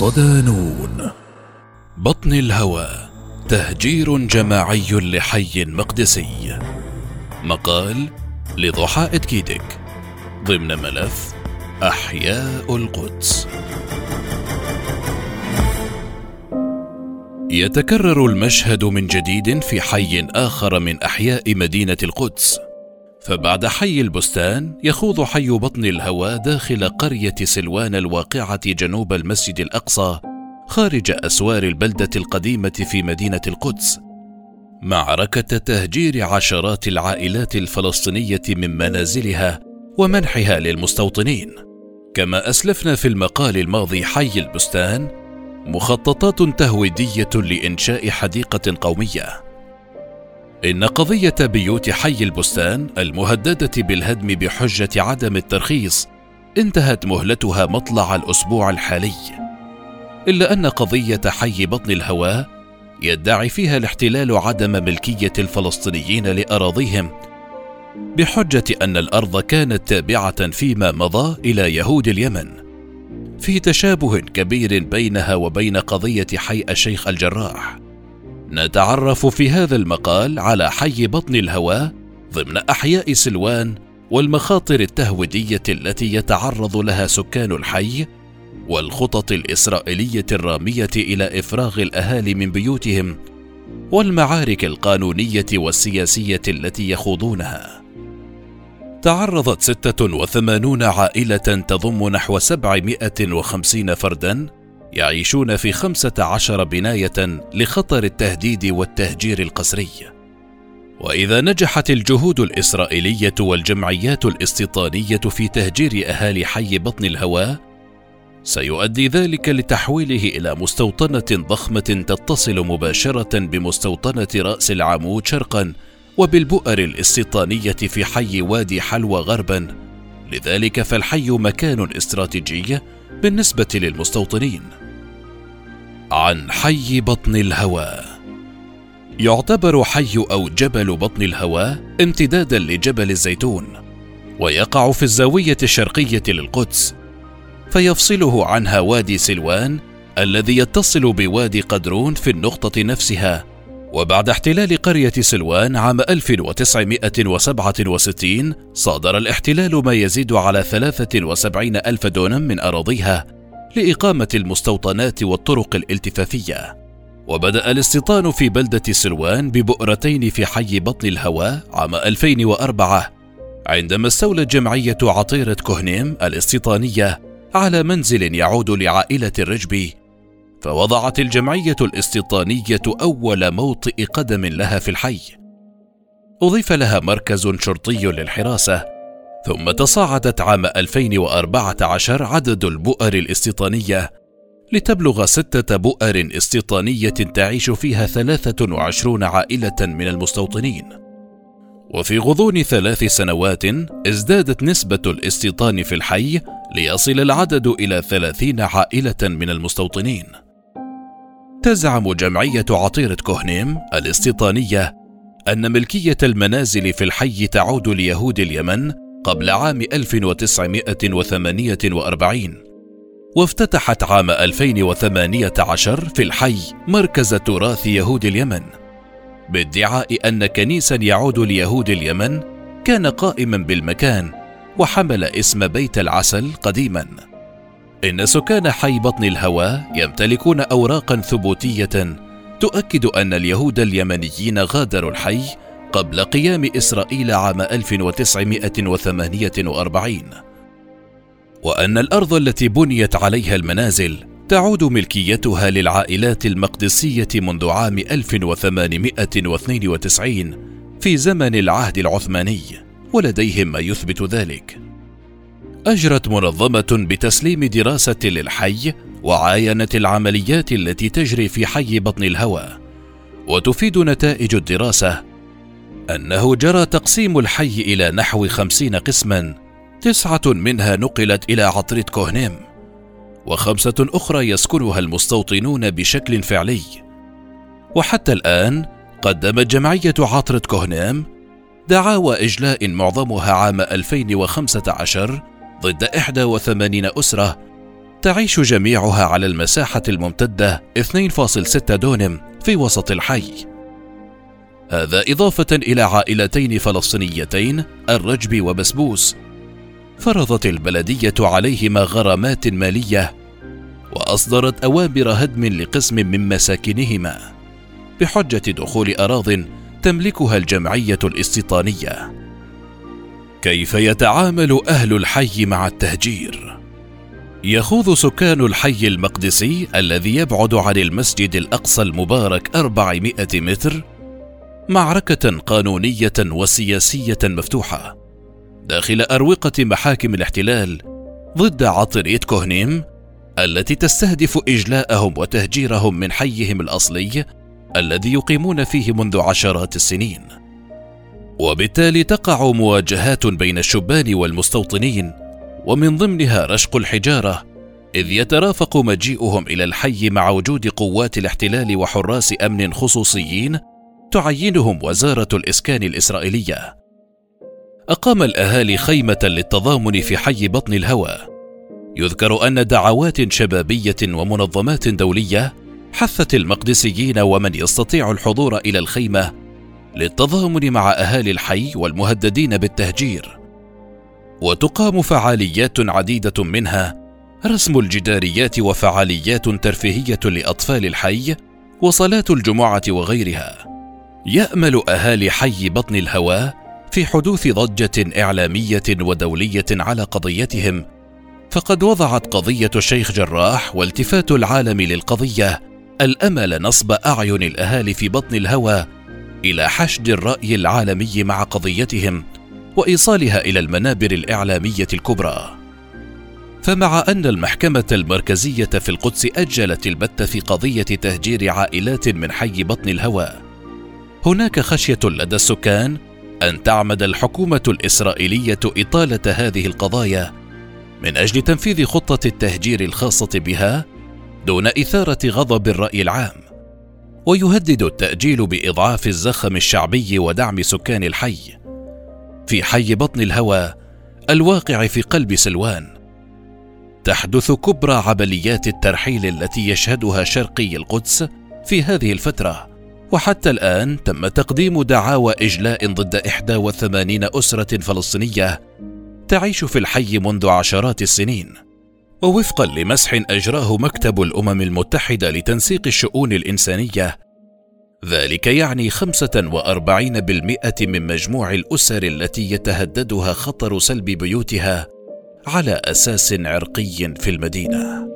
صدانون بطن الهوى تهجير جماعي لحي مقدسي. مقال لضحاء كيدك ضمن ملف أحياء القدس. يتكرر المشهد من جديد في حي آخر من أحياء مدينة القدس. فبعد حي البستان يخوض حي بطن الهوى داخل قرية سلوان الواقعة جنوب المسجد الأقصى خارج أسوار البلدة القديمة في مدينة القدس. معركة تهجير عشرات العائلات الفلسطينية من منازلها ومنحها للمستوطنين. كما أسلفنا في المقال الماضي حي البستان مخططات تهويدية لإنشاء حديقة قومية. إن قضية بيوت حي البستان المهددة بالهدم بحجة عدم الترخيص انتهت مهلتها مطلع الأسبوع الحالي. إلا أن قضية حي بطن الهواء يدعي فيها الاحتلال عدم ملكية الفلسطينيين لأراضيهم بحجة أن الأرض كانت تابعة فيما مضى إلى يهود اليمن في تشابه كبير بينها وبين قضية حي الشيخ الجراح. نتعرف في هذا المقال على حي بطن الهواء ضمن أحياء سلوان والمخاطر التهويدية التي يتعرض لها سكان الحي والخطط الإسرائيلية الرامية إلى إفراغ الأهالي من بيوتهم والمعارك القانونية والسياسية التي يخوضونها. تعرضت 86 عائلة تضم نحو 750 فردا يعيشون في خمسة عشر بناية لخطر التهديد والتهجير القسري. وإذا نجحت الجهود الإسرائيلية والجمعيات الاستيطانية في تهجير أهالي حي بطن الهواء، سيؤدي ذلك لتحويله إلى مستوطنة ضخمة تتصل مباشرة بمستوطنة رأس العمود شرقا وبالبؤر الاستيطانية في حي وادي حلوى غربا، لذلك فالحي مكان استراتيجي بالنسبة للمستوطنين. عن حي بطن الهواء يعتبر حي أو جبل بطن الهواء امتدادا لجبل الزيتون ويقع في الزاوية الشرقية للقدس فيفصله عنها وادي سلوان الذي يتصل بوادي قدرون في النقطة نفسها وبعد احتلال قرية سلوان عام 1967 صادر الاحتلال ما يزيد على 73 ألف دونم من أراضيها لإقامة المستوطنات والطرق الالتفافية. وبدأ الاستيطان في بلدة سلوان ببؤرتين في حي بطن الهواء عام 2004 عندما استولت جمعية عطيرة كهنيم الاستيطانية على منزل يعود لعائلة الرجبي فوضعت الجمعية الاستيطانية أول موطئ قدم لها في الحي. أضيف لها مركز شرطي للحراسة ثم تصاعدت عام 2014 عدد البؤر الاستيطانية لتبلغ ستة بؤر استيطانية تعيش فيها 23 عائلة من المستوطنين. وفي غضون ثلاث سنوات ازدادت نسبة الاستيطان في الحي ليصل العدد إلى 30 عائلة من المستوطنين. تزعم جمعية عطيرة كهنيم الاستيطانية أن ملكية المنازل في الحي تعود ليهود اليمن قبل عام 1948 وافتتحت عام 2018 في الحي مركز تراث يهود اليمن بادعاء أن كنيسا يعود ليهود اليمن كان قائما بالمكان وحمل اسم بيت العسل قديما. إن سكان حي بطن الهواء يمتلكون أوراقا ثبوتية تؤكد أن اليهود اليمنيين غادروا الحي قبل قيام إسرائيل عام 1948 وأن الأرض التي بنيت عليها المنازل تعود ملكيتها للعائلات المقدسية منذ عام 1892 في زمن العهد العثماني ولديهم ما يثبت ذلك. أجرت منظمة بتسليم دراسة للحي وعاينت العمليات التي تجري في حي بطن الهوى وتفيد نتائج الدراسة أنه جرى تقسيم الحي إلى نحو خمسين قسما تسعة منها نقلت إلى عطرة كوهنيم وخمسة أخرى يسكنها المستوطنون بشكل فعلي. وحتى الآن قدمت جمعية عطرة كوهنيم دعاوى إجلاء معظمها عام 2015 ضد 81 أسرة تعيش جميعها على المساحة الممتدة 2.6 دونم في وسط الحي. هذا إضافة إلى عائلتين فلسطينيتين الرجبي وبسبوس فرضت البلدية عليهما غرامات مالية وأصدرت أوامر هدم لقسم من مساكنهما بحجة دخول أراضٍ تملكها الجمعية الاستيطانية. كيف يتعامل أهل الحي مع التهجير؟ يخوض سكان الحي المقدسي الذي يبعد عن المسجد الأقصى المبارك 400 متر معركة قانونية وسياسية مفتوحة داخل أروقة محاكم الاحتلال ضد عطرية كوهنيم التي تستهدف إجلاءهم وتهجيرهم من حيهم الأصلي الذي يقيمون فيه منذ عشرات السنين. وبالتالي تقع مواجهات بين الشبان والمستوطنين ومن ضمنها رشق الحجارة إذ يترافق مجيئهم إلى الحي مع وجود قوات الاحتلال وحراس أمن خصوصيين تعينهم وزارة الإسكان الإسرائيلية. أقام الأهالي خيمة للتضامن في حي بطن الهوى. يذكر أن دعوات شبابية ومنظمات دولية حثت المقدسيين ومن يستطيع الحضور إلى الخيمة للتضامن مع أهالي الحي والمهددين بالتهجير. وتقام فعاليات عديدة منها رسم الجداريات وفعاليات ترفيهية لأطفال الحي وصلاة الجمعة وغيرها. يأمل أهالي حي بطن الهواء في حدوث ضجة إعلامية ودولية على قضيتهم فقد وضعت قضية الشيخ جراح والتفات العالم للقضية الأمل نصب أعين الأهالي في بطن الهوى إلى حشد الرأي العالمي مع قضيتهم وإيصالها إلى المنابر الإعلامية الكبرى. فمع أن المحكمة المركزية في القدس أجلت البت في قضية تهجير عائلات من حي بطن الهوى هناك خشية لدى السكان أن تعمد الحكومة الإسرائيلية إطالة هذه القضايا من أجل تنفيذ خطة التهجير الخاصة بها دون إثارة غضب الرأي العام ويهدد التأجيل بإضعاف الزخم الشعبي ودعم سكان الحي. في حي بطن الهوى الواقع في قلب سلوان. تحدث كبرى عمليات الترحيل التي يشهدها شرقي القدس في هذه الفترة. وحتى الآن تم تقديم دعاوى إجلاء ضد 81 أسرة فلسطينية تعيش في الحي منذ عشرات السنين ووفقا لمسح أجراه مكتب الأمم المتحدة لتنسيق الشؤون الإنسانية. ذلك يعني 45% من مجموع الأسر التي يتهددها خطر سلب بيوتها على أساس عرقي في المدينة.